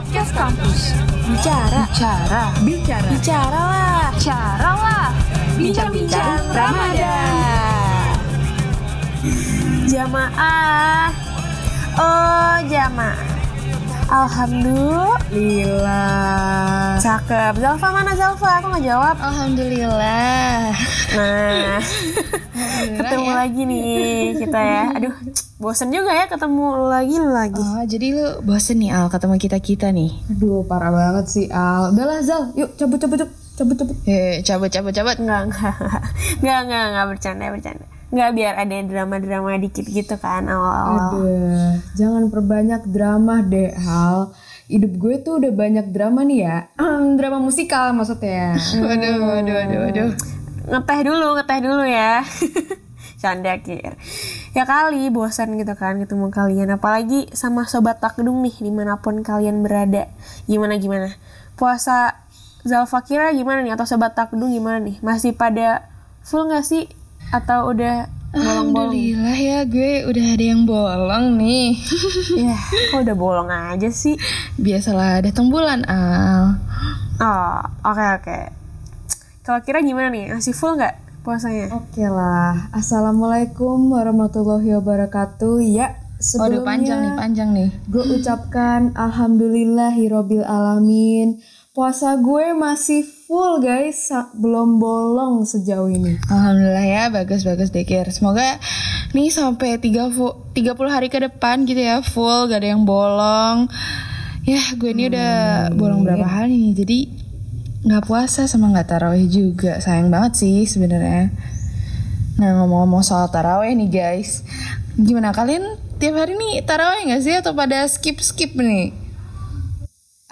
Podcast Kampus. Bicara. Bicara. Bicara. Bicara lah. Bicara lah. Bincang-bincang Ramadan. Jamaah. Oh, jamaah. Alhamdulillah. Cakep. Zalfa mana Zalfa? Aku nggak jawab. Alhamdulillah. Nah, ketemu ya. lagi nih kita ya. Aduh, bosen juga ya ketemu lagi lagi. Oh, jadi lu bosen nih Al ketemu kita-kita nih. Aduh parah banget sih Al Udahlah Zal Yuk cabut cabut cabut cabut cabut Eh, cabut cabut cabut. Enggak, enggak, enggak, enggak, enggak bercanda, bercanda. Enggak biar ada drama-drama dikit gitu kan awal-awal. Aduh Jangan perbanyak drama deh Al Hidup gue tuh udah banyak drama nih ya Hmm, Drama musikal maksudnya Waduh, waduh, waduh, waduh. Ngeteh dulu, ngeteh dulu ya. Canda kir. Ya kali bosan gitu kan ketemu kalian. Apalagi sama sobat takdung nih di mana pun kalian berada. Gimana gimana? Puasa Zalfa kira gimana nih? Atau sobat takdung gimana nih? Masih pada full nggak sih? Atau udah bolong-bolong? Alhamdulillah ya gue udah ada yang bolong nih. Ya, kok udah bolong aja sih? Biasalah datang bulan Al. Oh, oke oke. Kalau kira gimana nih? Masih full nggak puasanya? Oke lah Assalamualaikum warahmatullahi wabarakatuh Ya Waduh panjang nih, sebelumnya panjang nih. gue ucapkan Alhamdulillahirobbil alamin Puasa gue masih full guys Belum bolong sejauh ini Alhamdulillah ya, bagus-bagus deh Kir. Semoga nih sampai 30, 30 hari ke depan gitu ya, full, gak ada yang bolong. Ya, gue ini udah bolong berapa hari nih, jadi nggak puasa sama nggak taraweh juga. Sayang banget sih sebenarnya. Nah, ngomong-ngomong soal taraweh nih guys. Gimana kalian tiap hari nih taraweh nggak sih atau pada skip-skip nih?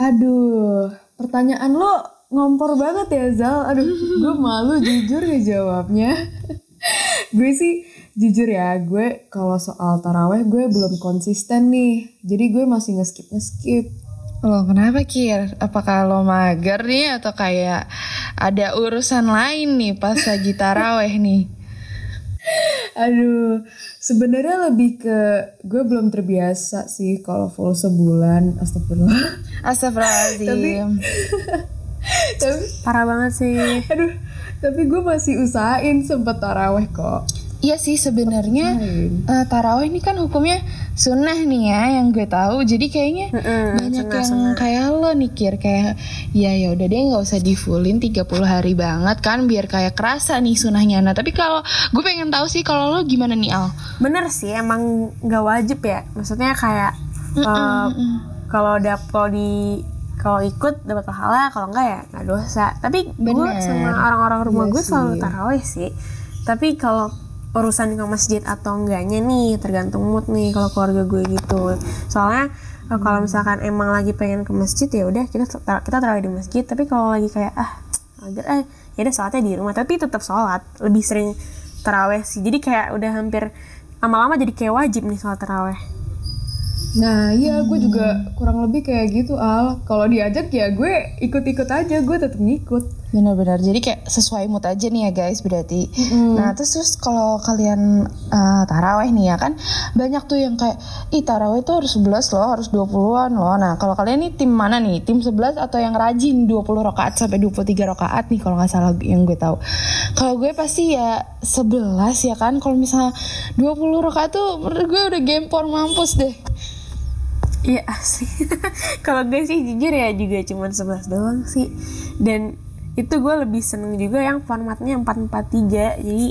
Aduh, pertanyaan lo ngompor banget ya Zal. Aduh, gue malu jujur ngejawabnya. gue sih jujur ya, gue kalau soal taraweh gue belum konsisten nih. Jadi gue masih ngeskip ngeskip. Loh kenapa Kir? Apakah lo mager nih atau kayak ada urusan lain nih pas lagi taraweh nih? Aduh, sebenarnya lebih ke gue belum terbiasa sih kalau full sebulan. Astagfirullah. Astagfirullahaladzim. tapi, Parah banget sih. aduh, tapi gue masih usahain sempet taraweh kok. Iya sih sebenarnya eh, taraweh ini kan hukumnya sunnah nih ya yang gue tahu. Jadi kayaknya Mm-mm, banyak sunnah, yang sunnah. kayak lo nih Kir kayak ya ya udah deh nggak usah di fullin 30 hari banget kan biar kayak kerasa nih sunnahnya. Nah tapi kalau gue pengen tahu sih kalau lo gimana nih Al? Bener sih, emang nggak wajib ya. Maksudnya kayak eh, kalau dap kalau di kalau ikut dapat pahala, kalau enggak ya nggak dosa. Tapi gue sama orang-orang rumah Iya gue selalu sih. tarawih sih. Tapi kalau urusan ke masjid atau enggaknya nih tergantung mood nih kalau keluarga gue gitu. Soalnya eh, kalau misalkan emang lagi pengen ke masjid ya udah kita kita tarawih di masjid. Tapi kalau lagi kayak ah agar eh ya udah sholatnya di rumah tapi tetap sholat lebih sering taraweh sih. Jadi kayak udah hampir lama-lama jadi kayak wajib nih sholat taraweh. Nah iya gue juga kurang lebih kayak gitu Al Kalau diajak ya gue ikut-ikut aja Gue tetap ngikut Benar-benar. Jadi kayak sesuai mood aja nih ya guys berarti. Nah terus terus kalau kalian eh, taraweh nih ya kan banyak tuh yang kayak ih taraweh tuh harus 11 loh, harus 20-an loh. Nah kalau kalian nih tim mana nih? Tim 11 atau yang rajin 20 rakaat sampai 23 rakaat nih kalau nggak salah yang gue tahu. Kalau gue pasti ya 11 ya kan. Kalau misalnya 20 rakaat tuh menurut gue udah gempor mampus deh. Iya sih. Kalau gue sih jujur ya juga cuma 11 doang sih. Dan itu gue lebih seneng juga yang formatnya 443. Jadi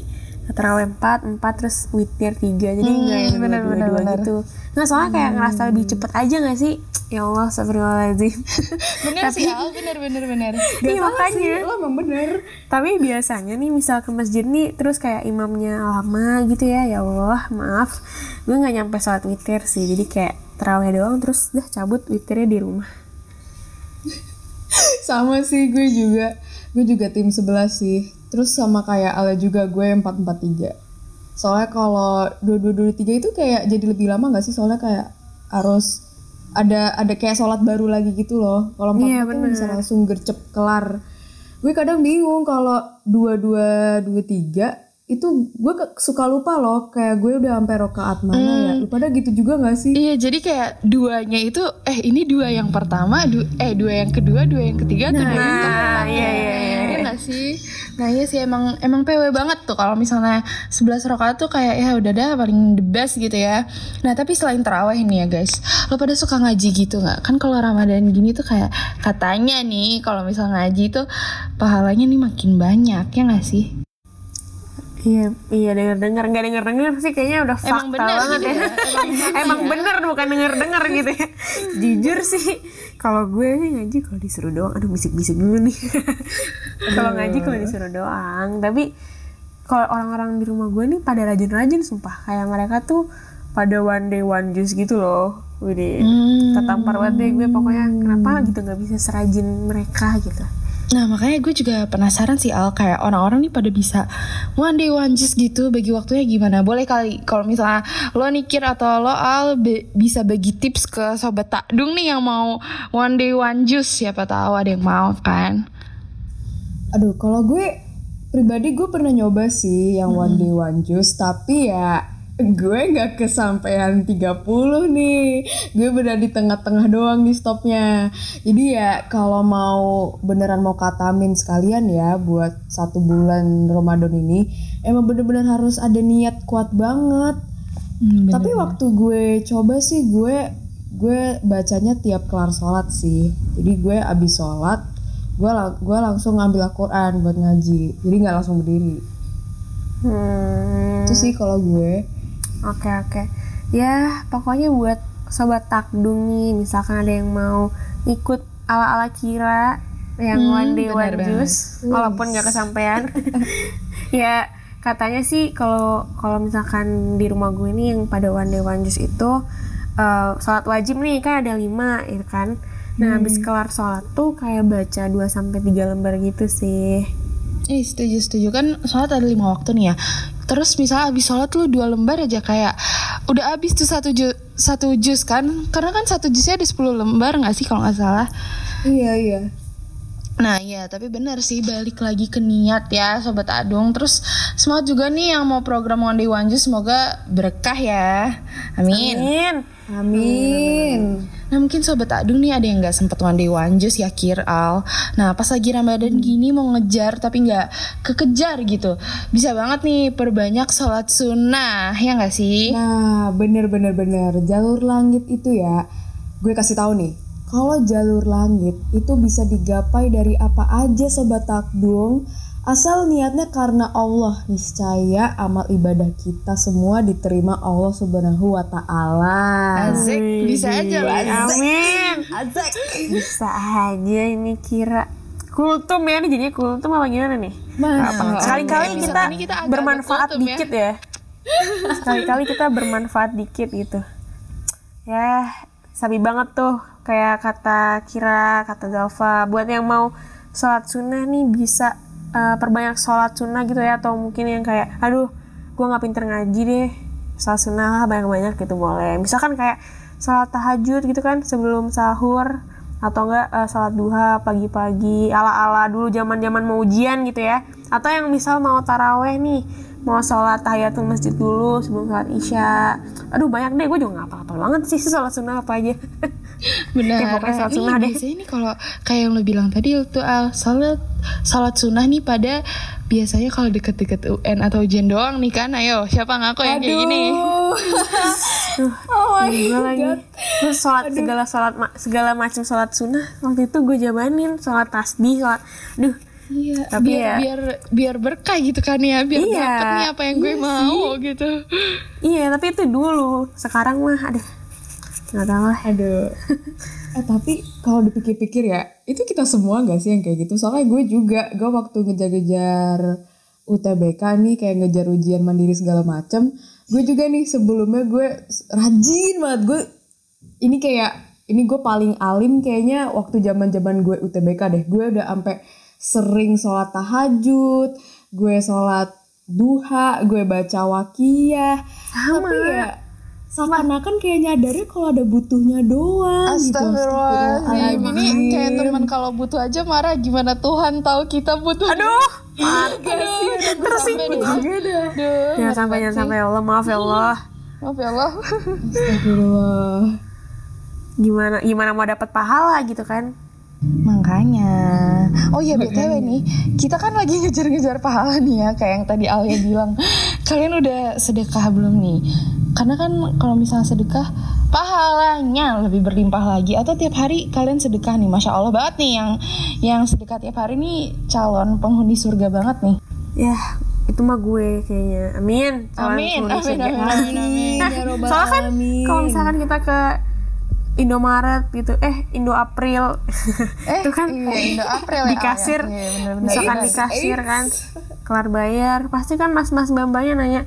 terawih 4, 4 terus witir 3. Jadi enggak yang bener, dua, bener, dua bener. gitu. Nggak soalnya kayak ngerasa lebih cepet aja gak sih? Ya Allah, astagfirullahaladzim. Bener sih Al, bener bener bener. Iya makanya. Lo emang bener Tapi biasanya nih misal ke masjid nih terus kayak imamnya lama gitu ya. Ya Allah, maaf. Gue nggak nyampe sholat witir sih. Jadi kayak terawih doang terus dah cabut witirnya di rumah. Sama sih gue juga Gue juga tim 11 sih. Terus sama kayak Ale juga gue 443 Soalnya kalau 2223 itu kayak jadi lebih lama gak sih? Soalnya kayak harus ada ada kayak sholat baru lagi gitu loh. Kalau 4 Iya, tuh bisa langsung gercep kelar. Gue kadang bingung kalau 2223 itu gue suka lupa loh kayak gue udah sampai rokaat mana ya. Lu pada gitu juga gak sih? Iya jadi kayak duanya itu eh ini dua yang pertama du- eh dua yang kedua dua yang ketiga atau dua yang keempat Nah, ya? iya, iya, iya. Iya nggak sih? Nah iya sih emang emang PW banget tuh kalau misalnya 11 rakaat tuh kayak ya udah dah paling the best gitu ya. Nah tapi selain terawih nih ya guys lo pada suka ngaji gitu nggak? Kan kalau ramadan gini tuh kayak katanya nih kalau misalnya ngaji tuh pahalanya nih makin banyak ya nggak sih Iya, iya denger dengar nggak denger dengar sih kayaknya udah fakta Emang bener banget gitu ya. Emang, bener bukan denger dengar gitu ya. Jujur sih, kalau gue sih ngaji kalau disuruh doang, aduh bisik-bisik dulu nih. kalau ngaji kalau disuruh doang, tapi kalau orang-orang di rumah gue nih pada rajin-rajin sumpah kayak mereka tuh pada one day one juice gitu loh. Widih, tertampar banget deh gue pokoknya kenapa gitu nggak bisa serajin mereka gitu. Nah makanya gue juga penasaran sih Al kayak orang-orang nih pada bisa one day one juice gitu bagi waktunya gimana? Boleh kali kalau misalnya lo nikir atau lo Al be- bisa bagi tips ke sobat takdung nih yang mau one day one juice siapa tahu ada yang mau kan? Aduh, kalau gue pribadi gue pernah nyoba sih yang one day one juice, tapi ya gue nggak kesampaian 30 nih. Gue benar di tengah-tengah doang di stopnya. Jadi ya kalau mau beneran mau katamin sekalian ya buat satu bulan Ramadan ini, emang bener-bener harus ada niat kuat banget. Hmm, Tapi waktu gue coba sih gue gue bacanya tiap kelar sholat sih. Jadi gue abis sholat gue lang- gue langsung ngambil Al-Quran buat ngaji. Jadi nggak langsung berdiri. Hmm. Itu sih kalau gue. Oke oke. Ya pokoknya buat sobat takdung nih, misalkan ada yang mau ikut ala-ala kira yang one day one banget. juice, walaupun nggak kesampaian. ya katanya sih kalau kalau misalkan di rumah gue nih yang pada one day one juice itu eh, sholat wajib nih kan ada lima ya kan. Nah habis kelar sholat tuh kayak baca 2 sampai tiga lembar gitu sih. Eh setuju setuju kan sholat ada lima waktu nih ya. Terus misalnya habis sholat lu dua lembar aja kayak udah habis tuh satu jus satu jus kan? Karena kan satu jusnya ada 10 lembar nggak sih kalau nggak salah? Iya iya. Nah iya tapi benar sih balik lagi ke niat ya Sobat Adung Terus semangat juga nih yang mau program One Day One Juice Semoga berkah ya Amin Amin. Amin. Nah mungkin Sobat Adung nih ada yang gak sempet One Day One Juice ya Kir Al Nah pas lagi Ramadan gini mau ngejar tapi gak kekejar gitu Bisa banget nih perbanyak sholat sunnah ya gak sih? Nah, bener bener bener jalur langit itu ya. Gue kasih tahu nih. Kalau jalur langit itu bisa digapai dari apa aja sobat takdung asal niatnya karena Allah niscaya amal ibadah kita semua diterima Allah Subhanahu wa taala. Asik bisa aja loh Amin. Azek. Bisa aja ini kira kultum ya ini jadinya kultum apa gimana nih? Mana? Sekali-kali Episode kita kita agak-agak bermanfaat kultum ya. dikit ya. Sekali-kali kita bermanfaat dikit gitu. Ya, sabi banget tuh kayak kata Kira, kata Zalfa. Buat yang mau sholat sunnah nih bisa eh, perbanyak sholat sunnah gitu ya atau mungkin yang kayak aduh gue nggak pinter ngaji deh sholat sunnah lah banyak-banyak gitu boleh. Misalkan kayak sholat tahajud gitu kan sebelum sahur atau enggak eh, sholat duha pagi-pagi ala-ala dulu zaman-zaman mau ujian gitu ya. Atau yang misal mau taraweh nih mau sholat tahiyatul masjid dulu sebelum sholat isya. Aduh banyak deh gue juga nggak apa-apa banget sih sholat sunnah apa aja Benar. Ya, pokoknya Nih, sunnah deh. Biasanya nih kalau kayak yang lo bilang tadi tuh Al, salat salat sunnah nih pada biasanya kalau deket-deket UN atau ujian doang nih kan. Ayo, siapa ngaku yang kayak gini? oh my lagi terus sholat segala sholat ma- segala macam sholat sunnah waktu itu gue jabanin sholat tasbih sholat duh Iya, Tapi biar, ya- biar biar berkah gitu kan ya, biar Iya. dapet nih apa yang gue mau gitu. iya tapi itu dulu sekarang mah aduh lah Aduh. eh tapi kalau dipikir-pikir ya, itu kita semua gak sih yang kayak gitu? Soalnya gue juga, gue waktu ngejar-ngejar UTBK nih kayak ngejar ujian mandiri segala macem, gue juga nih sebelumnya gue rajin banget gue ini kayak ini gue paling alim kayaknya waktu zaman-zaman gue UTBK deh. Gue udah sampai sering sholat tahajud, gue sholat duha, gue baca wakiyah. Sama. Tapi ya seakan-akan kayak nyadarnya kalau ada butuhnya doang gitu. Astagfirullahaladzim. Ini kayak teman kalau butuh aja marah Gimana? Tuhan tahu kita butuh. Aduh, Aduh Tersinggung Duh jangan sampai jangan sampai ya Allah maaf ya Allah. Maaf ya Allah. Astagfirullah. Gimana gimana mau dapat pahala gitu kan? Makanya. Oh iya BTW nih Kita kan lagi ngejar-ngejar pahala nih ya Kayak yang tadi Alia bilang. Kalian udah sedekah belum nih? Karena kan kalau misalnya sedekah Pahalanya lebih berlimpah lagi Atau tiap hari kalian sedekah nih Masya Allah banget nih Yang yang sedekah tiap hari nih Calon penghuni surga banget nih Ya, itu mah gue kayaknya. Amin. Calon Amin, amin, amin, amin, amin. Ya Robbal Soalnya kan kalau misalkan kita ke Indomaret gitu, eh Indo April, Eh, itu kan iya, Indo April di kasir, ya. Iya, bener-bener. misalkan Iya, di kasir kan, kelar bayar, pasti kan mas-mas mbak-mbaknya nanya,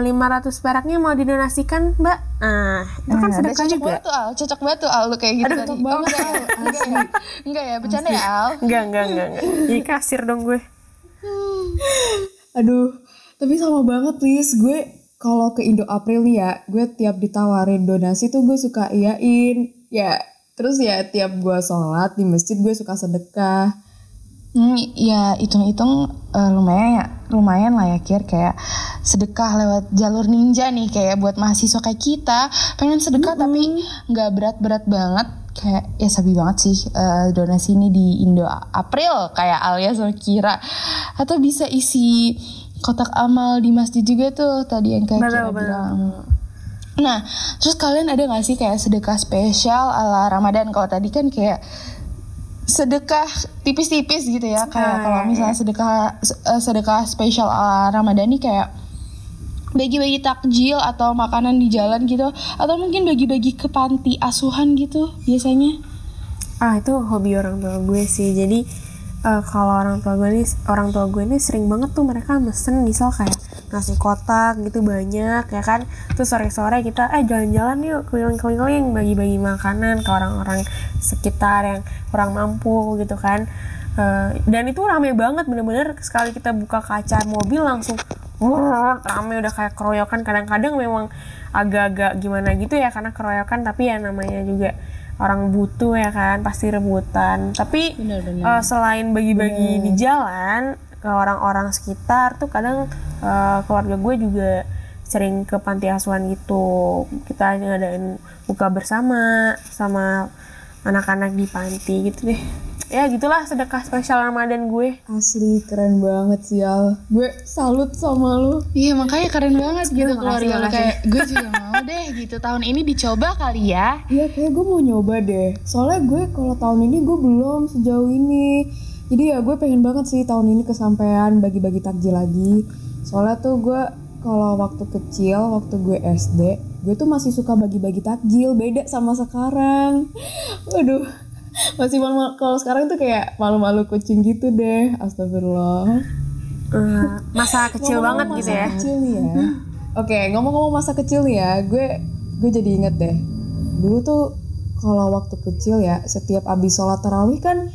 lima ratus peraknya mau didonasikan mbak, nah itu kan sedekah cocok juga. banget tuh Al, cocok banget tuh Al lu kayak gitu tadi. cocok banget, enggak, Al. enggak, ya. enggak ya, bercanda ya Al. Enggak, enggak, enggak, enggak. Jadi kasir dong gue. Aduh, tapi sama banget please gue kalau ke Indo April nih ya, gue tiap ditawarin donasi tuh gue suka iyain. Ya, terus ya tiap gue sholat di masjid gue suka sedekah. Hmm, ya hitung-hitung eh, lumayan ya, lumayan lah ya kir. Kayak sedekah lewat jalur ninja nih kayak buat mahasiswa kayak kita. Pengen sedekah tapi nggak berat-berat banget. Kayak ya sabi banget sih eh, donasi ini di Indo April kayak Alia sama Kira atau bisa isi kotak amal di masjid juga tuh tadi yang kayak Kira betul. bilang. Nah, terus kalian ada gak sih kayak sedekah spesial ala Ramadan? Kalau tadi kan kayak sedekah tipis-tipis gitu ya. Kayak Ah, kalau iya, misalnya sedekah eh, sedekah spesial ala Ramadan nih kayak bagi-bagi takjil atau makanan di jalan gitu atau mungkin bagi-bagi ke panti asuhan gitu biasanya. Ah itu hobi orang tua gue sih. Jadi eh, kalau orang tua gue nih, orang tua gue ini sering banget tuh mereka mesen misal kayak nasi kotak gitu banyak ya kan. Terus sore-sore kita eh jalan-jalan yuk keliling-keliling bagi-bagi makanan ke orang-orang sekitar yang kurang mampu gitu kan. Eh, dan itu rame banget bener-bener sekali kita buka kaca mobil langsung rame udah kayak keroyokan kadang-kadang memang agak-agak gimana gitu ya karena keroyokan tapi ya namanya juga orang butuh ya kan pasti rebutan. Tapi eh, selain bagi-bagi di jalan ke orang-orang sekitar tuh kadang eh, keluarga gue juga sering ke panti asuhan gitu. Kita ngadain buka bersama sama anak-anak di panti gitu deh ya gitulah sedekah spesial Ramadan gue Asli keren banget sih Al. Gue salut sama lu. Iya makanya keren banget gitu makasih, keluarga lu makasih. kayak gue juga mau deh gitu tahun ini dicoba kali ya. Iya kayak gue mau nyoba deh. Soalnya gue kalau tahun ini gue belum sejauh ini. Jadi ya gue pengen banget sih tahun ini kesampaian bagi-bagi takjil lagi. Soalnya tuh gue kalau waktu kecil, waktu gue SD, gue tuh masih suka bagi-bagi takjil. Beda sama sekarang. Waduh. Masih malu kalau sekarang tuh kayak malu-malu kucing gitu deh. Astagfirullah. Eh, masa kecil banget Ngomong-ngomong gitu masa ya kecil nih ya. Oke, ngomong-ngomong masa kecil nih ya, gue gue jadi inget deh. Dulu tuh kalau waktu kecil ya, setiap abis sholat tarawih kan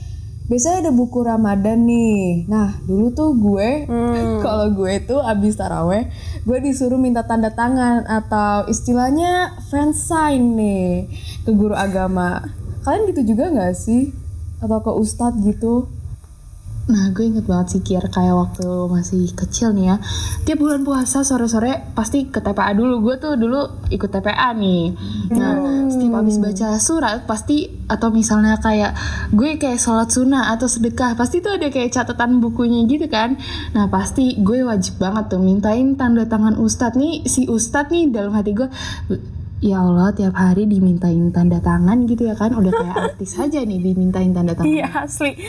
biasanya ada buku Ramadan nih. Nah, dulu tuh gue Hmm. kalau gue tuh abis taraweh, gue disuruh minta tanda tangan atau istilahnya fansign nih ke guru agama. Kalian gitu juga nggak sih? Atau ke ustadz gitu? Nah gue inget banget sih Kir kayak waktu masih kecil nih ya. Tiap bulan puasa sore-sore pasti ke TPA dulu. Gue tuh dulu ikut TPA nih. Nah setiap habis baca surat pasti Atau misalnya kayak gue kayak sholat sunnah atau sedekah Pasti tuh ada kayak catatan bukunya gitu kan. Nah pasti gue wajib banget tuh mintain tanda tangan ustadz nih Si ustadz nih dalam hati gue Ya Allah tiap hari dimintain tanda tangan gitu ya kan Udah kayak artis aja nih dimintain tanda tangan Iya asli.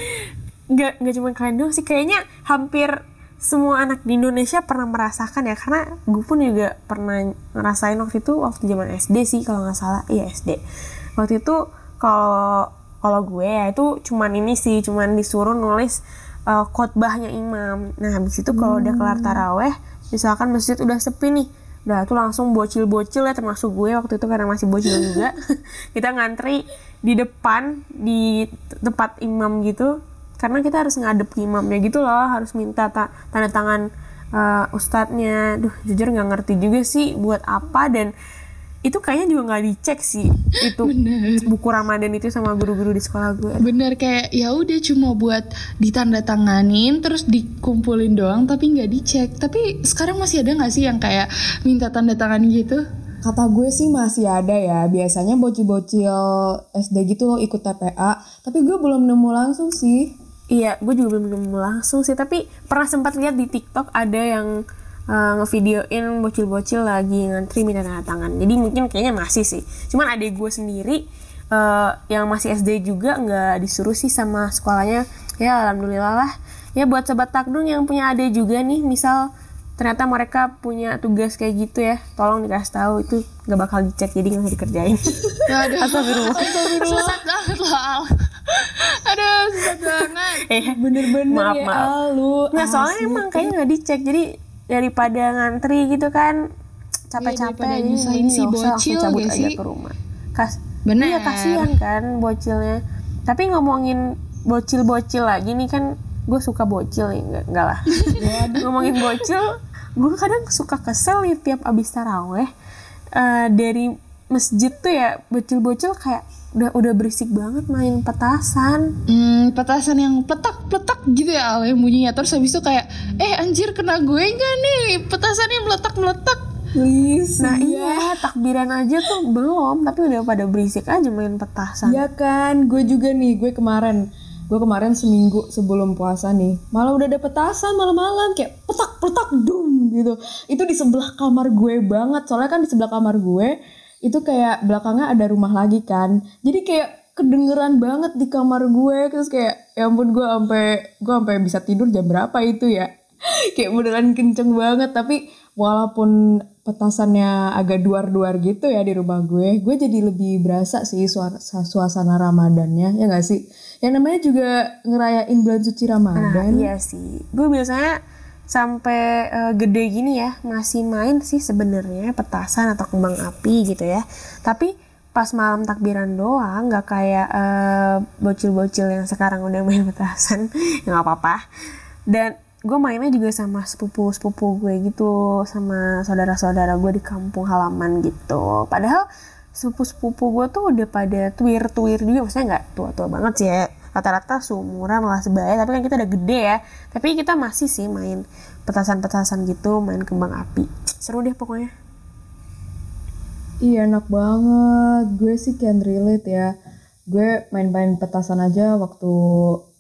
Nggak nggak cuma kalian doang sih. Kayaknya hampir semua anak di Indonesia pernah merasakan ya. Karena gue pun juga pernah ngerasain waktu itu waktu zaman SD sih kalau nggak salah. Iya SD. Waktu itu kalau kalau gue ya itu cuman ini sih, cuman disuruh nulis uh, khotbahnya imam. Nah habis itu kalau udah kelar taraweh, misalkan masjid udah sepi nih, udah tuh langsung bocil-bocil ya termasuk gue waktu itu karena masih bocil juga. Kita ngantri di depan di tempat imam gitu. Karena kita harus ngadep ke imamnya gitu loh harus minta ta- tanda tangan uh, ustadznya. Duh jujur nggak ngerti juga sih buat apa dan itu kayaknya juga nggak dicek sih itu buku Ramadan itu sama guru-guru di sekolah gue Bener kayak ya udah cuma buat ditanda tanganin terus dikumpulin doang tapi nggak dicek. Tapi sekarang masih ada nggak sih yang kayak minta tanda tangan gitu? Kata gue sih masih ada ya. Biasanya bocil-bocil SD gitu ikut TPA. Tapi gue belum nemu langsung sih. Iya, gue juga belum nemu langsung sih, tapi pernah sempat lihat di TikTok ada yang uh, ngevideoin bocil-bocil lagi ngantri minta tanda tangan. Jadi mungkin kayaknya masih sih. Cuman adik gue sendiri uh, yang masih SD juga nggak disuruh sih sama sekolahnya. Ya alhamdulillah lah. Ya buat sobat takdung yang punya adik juga nih, misal ternyata mereka punya tugas kayak gitu ya, tolong dikasih tahu itu nggak bakal dicek jadi nggak usah dikerjain. Aduh, Astagfirullah. susah banget loh Al. Aduh, susah banget. Eh, Bener-bener Maaf, ya maaf. Al, lu. Nah soalnya emang kayaknya nggak dicek jadi daripada ngantri gitu kan capek-capek jadi nyusahin mending si bocil cabut gak aja sih? ke rumah. Kas Bener. Iya kasihan kan bocilnya. Tapi ngomongin bocil-bocil lagi nih kan gue suka bocil nih enggak, enggak lah. ngomongin bocil, gue kadang suka kesel nih tiap abis taraweh eh, dari masjid tuh ya bocil-bocil kayak udah udah berisik banget main petasan. Hmm, petasan yang peletak-peletak gitu ya Al yang bunyinya Terus habis itu kayak Eh anjir kena gue gak nih Petasannya meletak-meletak Please. Nah iya takbiran aja tuh belum tapi udah pada berisik aja main petasan. Iya kan, gue juga nih, gue kemarin gue kemarin seminggu sebelum puasa nih malah udah ada petasan malam-malam kayak petak petak dum gitu itu di sebelah kamar gue banget soalnya kan di sebelah kamar gue itu kayak belakangnya ada rumah lagi kan. Jadi kayak kedengeran banget di kamar gue. Terus kayak ya ampun gue sampai gue sampai bisa tidur jam berapa itu ya? Kayak beneran kenceng banget. Tapi walaupun petasannya agak duar-duar gitu ya di rumah gue gue jadi lebih berasa sih suasana ramadannya. Ya gak sih? Yang namanya juga ngerayain bulan suci Nah, ramadan. iya sih. Gue biasanya sampai eh, gede gini ya masih main sih sebenarnya petasan atau kembang api gitu ya. Tapi pas malam takbiran doang nggak kayak eh, bocil-bocil yang sekarang udah main petasan nggak apa-apa. Dan gue mainnya juga sama sepupu-sepupu gue gitu sama saudara-saudara gue di kampung halaman gitu. Padahal sepupu-sepupu gue tuh udah pada tuir-tuir juga maksudnya nggak tua-tua banget sih ya rata-rata seumuran malah sebaya tapi kan kita udah gede ya. Tapi kita masih sih main petasan-petasan gitu main kembang api. Seru deh pokoknya. Iya enak banget. Gue sih can relate ya. Gue main-main petasan aja waktu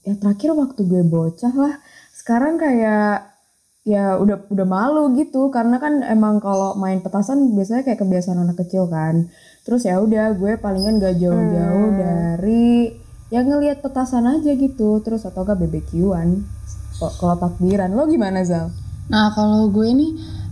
ya terakhir waktu gue bocah lah. Sekarang kayak ya udah udah malu gitu. Karena kan emang kalau main petasan biasanya kayak kebiasaan anak kecil kan. Terus ya udah gue palingan gak jauh-jauh dari ya ngelihat petasan aja gitu terus atau gak BBQ-an kalau takbiran lo gimana Zal? Nah kalau gue nih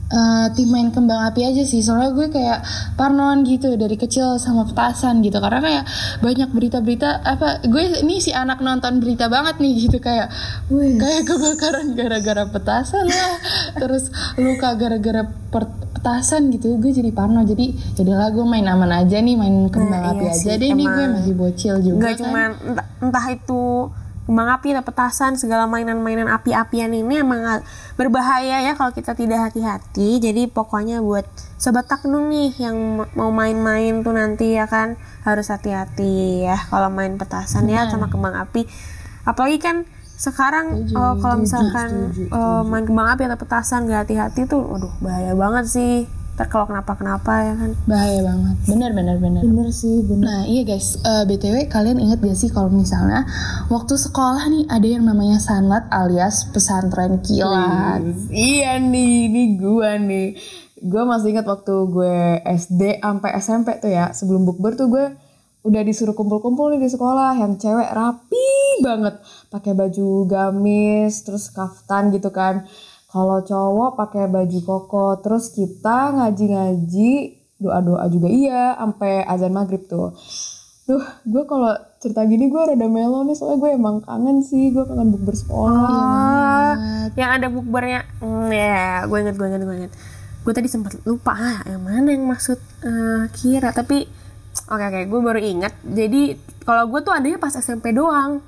eh, tim main kembang api aja sih. Soalnya gue kayak parnoan gitu dari kecil sama petasan gitu. Karena kayak banyak berita-berita apa gue ini si anak nonton berita banget nih gitu. Kayak Wih. kayak kebakaran gara-gara petasan lah. Terus luka gara-gara petasan gitu gue jadi parno. Jadi jadilah gue main aman aja nih main kembang Nah, api iya aja sih, deh nih gue masih bocil juga nggak kan. cuman entah, entah itu kembang api atau petasan segala mainan-mainan api-apian ini emang berbahaya ya kalau kita tidak hati-hati. Jadi pokoknya buat sobat takdung nih yang mau main-main tuh nanti ya kan harus hati-hati ya kalau main petasan ya sama kembang api. Apalagi kan sekarang eh, kalau misalkan eh, main kembang api atau petasan gak hati-hati tuh waduh bahaya banget sih ntar kalau kenapa-kenapa ya kan? Bahaya banget. Bener bener bener. Bener sih bener. Nah iya guys, eh, BTW kalian inget gak sih kalau misalnya waktu sekolah nih ada yang namanya sanlat alias pesantren kilat. Iya nih, ini gua nih. Gua masih ingat waktu gue SD sampai SMP tuh ya, sebelum bukber tuh gue udah disuruh kumpul-kumpul nih di sekolah. Yang cewek rapi banget, pakai baju gamis, terus kaftan gitu kan. Kalau cowok pakai baju koko, terus kita ngaji-ngaji, doa-doa juga iya, sampai azan maghrib tuh. Duh, gue kalau cerita gini gue rada melo nih, soalnya gue emang kangen sih, gue kangen bukber sekolah. Oh, yang ada bukbernya, hmm, ya, gue inget, gue inget, gue inget. Gue tadi sempat lupa, ah, yang mana yang maksud eh, Kira, tapi oke oke, gue baru ingat. Jadi kalau gue tuh adanya pas SMP doang.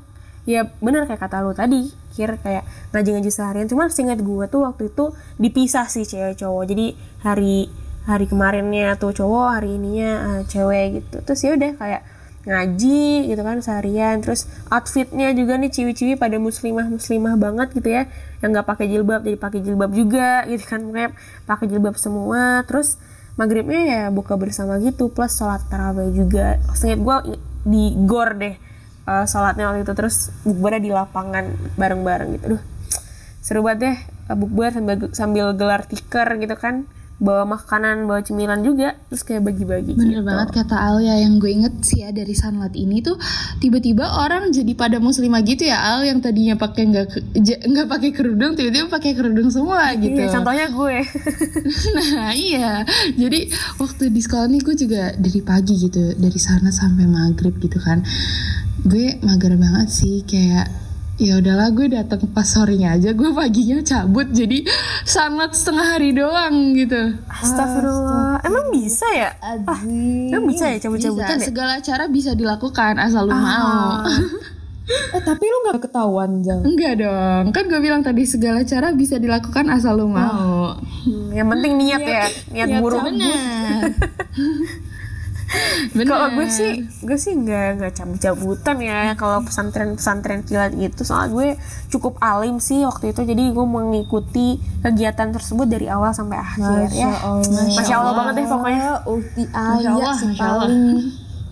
Ya bener kayak kata lu tadi, Kira kayak ngaji-ngaji seharian. Cuman seingat gue tuh waktu itu dipisah sih cewek cowok. Jadi hari hari kemarinnya tuh cowok hari ininya eh, cewek gitu. Terus ya udah kayak ngaji gitu kan seharian. Terus outfitnya juga nih ciwi-ciwi pada muslimah muslimah banget gitu ya. Yang nggak pakai jilbab jadi pakai jilbab juga gitu kan. Pokoknya pakai jilbab semua. Terus maghribnya ya buka bersama gitu. Plus sholat tarawih juga. Seingat gue di gor deh eh, sholatnya waktu itu terus bukbernya di lapangan bareng-bareng gitu Duh, seru banget deh eh, bukber sambil sambil gelar tikar gitu kan bawa makanan bawa cemilan juga terus kayak bagi-bagi Bener gitu. banget kata Alia yang gue inget sih ya dari Sunlight ini tuh tiba-tiba orang jadi pada muslimah gitu ya Al yang tadinya pakai nggak nggak pakai kerudung tiba-tiba pakai kerudung semua gitu. Iya, contohnya gue Nah iya, jadi waktu di sekolah nih gue juga dari pagi gitu, dari sana sampai maghrib gitu kan. Gue mager banget sih kayak ya udahlah gue datang pas sorenya aja, gue paginya cabut jadi sangat setengah hari doang gitu. Astagfirullah emang bisa ya Aziz. emang bisa ya cabut-cabutan Bisa, ya segala cara bisa dilakukan asal lu mau. Eh tapi lu gak ketahuan Jang Enggak dong, kan gue bilang tadi segala cara bisa dilakukan asal lu mau. Hmm, yang penting niat ya niat buruk Benar. Kalau gue sih, gue sih nggak nggak cabut-cabutan ya. Kalau pesantren-pesantren kilat gitu, soalnya gue cukup alim sih waktu itu. Jadi gue mengikuti kegiatan tersebut dari awal sampai akhir ya. Allah. Masya Allah banget deh pokoknya. Masya ayah sih Masya paling.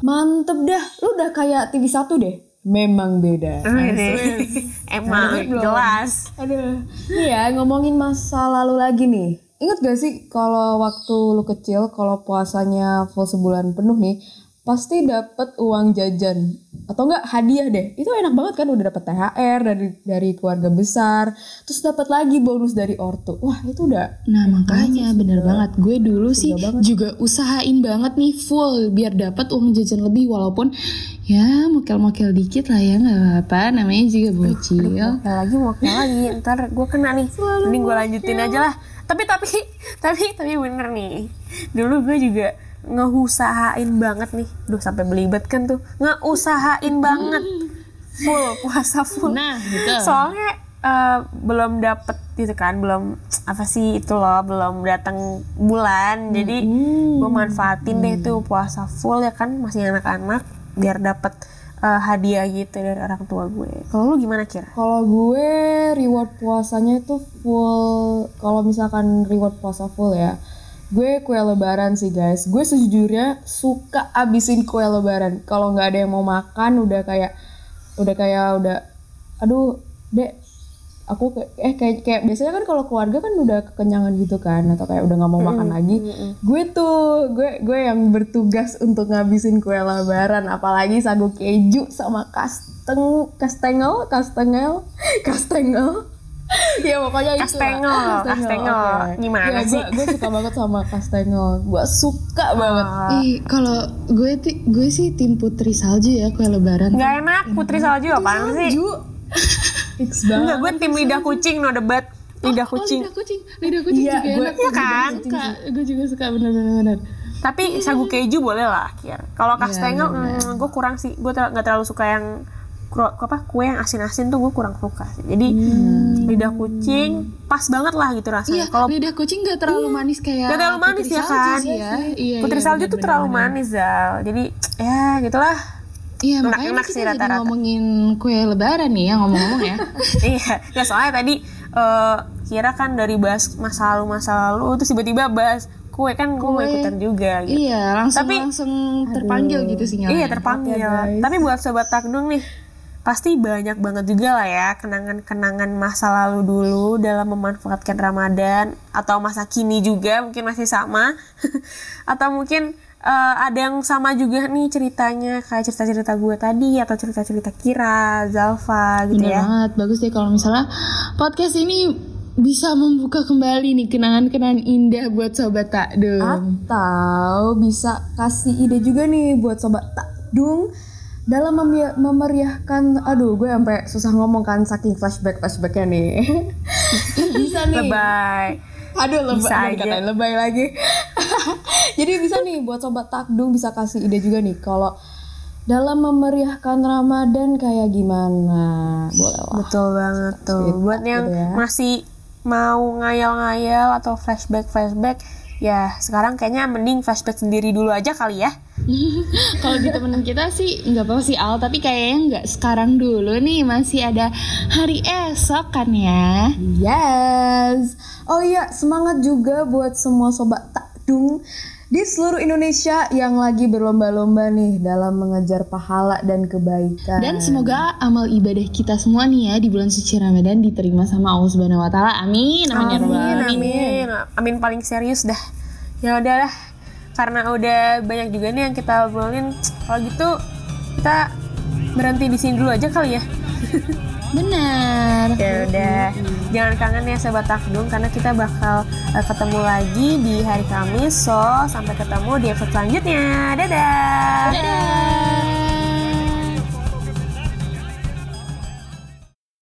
Mantep dah. Lu udah kayak TV 1 deh? Memang beda. Ini emang jelas. Aduh. Nih ya ngomongin masa lalu lagi nih Ingat gak sih kalau waktu lu kecil Kalau puasanya full sebulan penuh nih Pasti dapet uang jajan. Atau enggak hadiah deh. Itu enak banget kan udah dapet THR dari dari keluarga besar. Terus dapat lagi bonus dari ortu. Wah itu udah Nah makanya bener banget. Gue dulu sih juga usahain banget nih full biar dapat uang jajan lebih. Walaupun ya mokel-mokel dikit lah ya nggak apa-apa. Namanya juga bocil. Ya lagi kayak lagi, ntar gue kena nih. Mending gue lanjutin aja lah. Tapi tapi tapi tapi bener nih. Dulu gue juga ngeusahain banget nih. Duh sampai belibet kan tuh. Ngeusahain banget. Full puasa full. Nah gitu. Soalnya eh, belum dapet gitu kan, belum apa sih itu loh, belum datang bulan. Jadi gue manfaatin deh tuh puasa full ya kan masih anak-anak biar dapet eh, hadiah gitu dari orang tua gue. Kalau lu gimana kira? Kalau gue reward puasanya itu full kalau misalkan reward puasa full ya. Gue kue lebaran sih guys. Gue sejujurnya suka abisin kue lebaran. Kalau nggak ada yang mau makan udah kayak udah kayak udah aduh, Dek, aku kayak eh kayak, kayak biasanya kan kalau keluarga kan udah kekenyangan gitu kan atau kayak udah nggak mau makan lagi. Gue tuh gue gue yang bertugas untuk ngabisin kue lebaran apalagi sagu keju sama kasteng kastengel kastengel kastengel ya pokoknya itu. Kastengel, kastengel. Gimana Ya, sih? gue, gue suka banget sama kastengel gue suka banget Ih kalau gue ti- gue sih tim putri salju ya kue lebaran. Nggak enak, putri salju apaan sih? fix banget Enggak, gue tim lidah kucing, no debat. Lidah Oh, kucing. lidah kucing, lidah kucing Iya, juga gue- enak. Iya kan? Suka, gue juga suka bener-bener. Tapi sagu keju boleh lah, Kir. Kalau kastengel, hmm, gue kurang sih. Gue ter- nggak terlalu suka yang apa kue yang asin-asin tuh gue kurang suka. sih. Jadi lidah kucing pas banget lah gitu rasanya. Iya, Kalau lidah kucing gak terlalu manis kayak Gak terlalu manis putri ya kan? sih ya. Iya, putri iya, salju tuh terlalu manis Zal. Jadi ya gitulah. Iya, makanya Enak-enak kita sih jadi rata-rata. ngomongin kue lebaran nih ya ngomong-ngomong ya. iya, ya soalnya tadi eh, kira kan dari bahas masa lalu masa lalu terus tiba-tiba bahas kue kan gue mau Kue. ikutan juga gitu. iya, langsung Tapi- langsung terpanggil gitu sinyalnya. Iya terpanggil. guys. Tapi buat sobat takdung nih, pasti banyak banget juga lah ya kenangan-kenangan masa lalu dulu dalam memanfaatkan Ramadan atau masa kini juga mungkin masih sama atau mungkin eh, ada yang sama juga nih ceritanya kayak cerita-cerita gue tadi atau cerita-cerita Kira, Zalfa gitu Bener ya. banget, bagus deh kalau misalnya podcast ini bisa membuka kembali nih kenangan-kenangan indah buat sobat takdum. atau bisa kasih ide juga nih buat sobat takdung dalam memia- memeriahkan aduh gue sampai susah ngomong kan saking flashback flashbacknya nih bisa nih Lebay. Aduh lebay Bisa aja. dikatain lebay lagi jadi bisa nih buat sobat takdung bisa kasih ide juga nih kalau dalam memeriahkan Ramadan kayak gimana boleh lah Betul banget tuh. Buat yang gitu ya. masih mau ngayal-ngayal atau flashback-flashback, ya sekarang kayaknya mending flashback sendiri dulu aja kali ya. Kalau di temen kita sih nggak apa-apa sih Al, tapi kayaknya nggak sekarang dulu nih masih ada hari esok kan ya. Yes. Oh iya, semangat juga buat semua sobat takdung di seluruh Indonesia yang lagi berlomba-lomba nih dalam mengejar pahala dan kebaikan. Dan semoga amal ibadah kita semua nih ya di bulan suci Ramadan diterima sama Allah Subhanahu wa taala. Amin. Amin ya Amin, amin, amin paling serius dah. Ya udahlah, karena udah banyak juga nih yang kita obrolin. Kalau gitu kita berhenti di sini dulu aja kali ya. Benar. Ya udah, jangan kangen ya sahabat takdung karena kita bakal eh, ketemu lagi di hari Kamis. So, sampai ketemu di episode selanjutnya. Dadah. Dadah.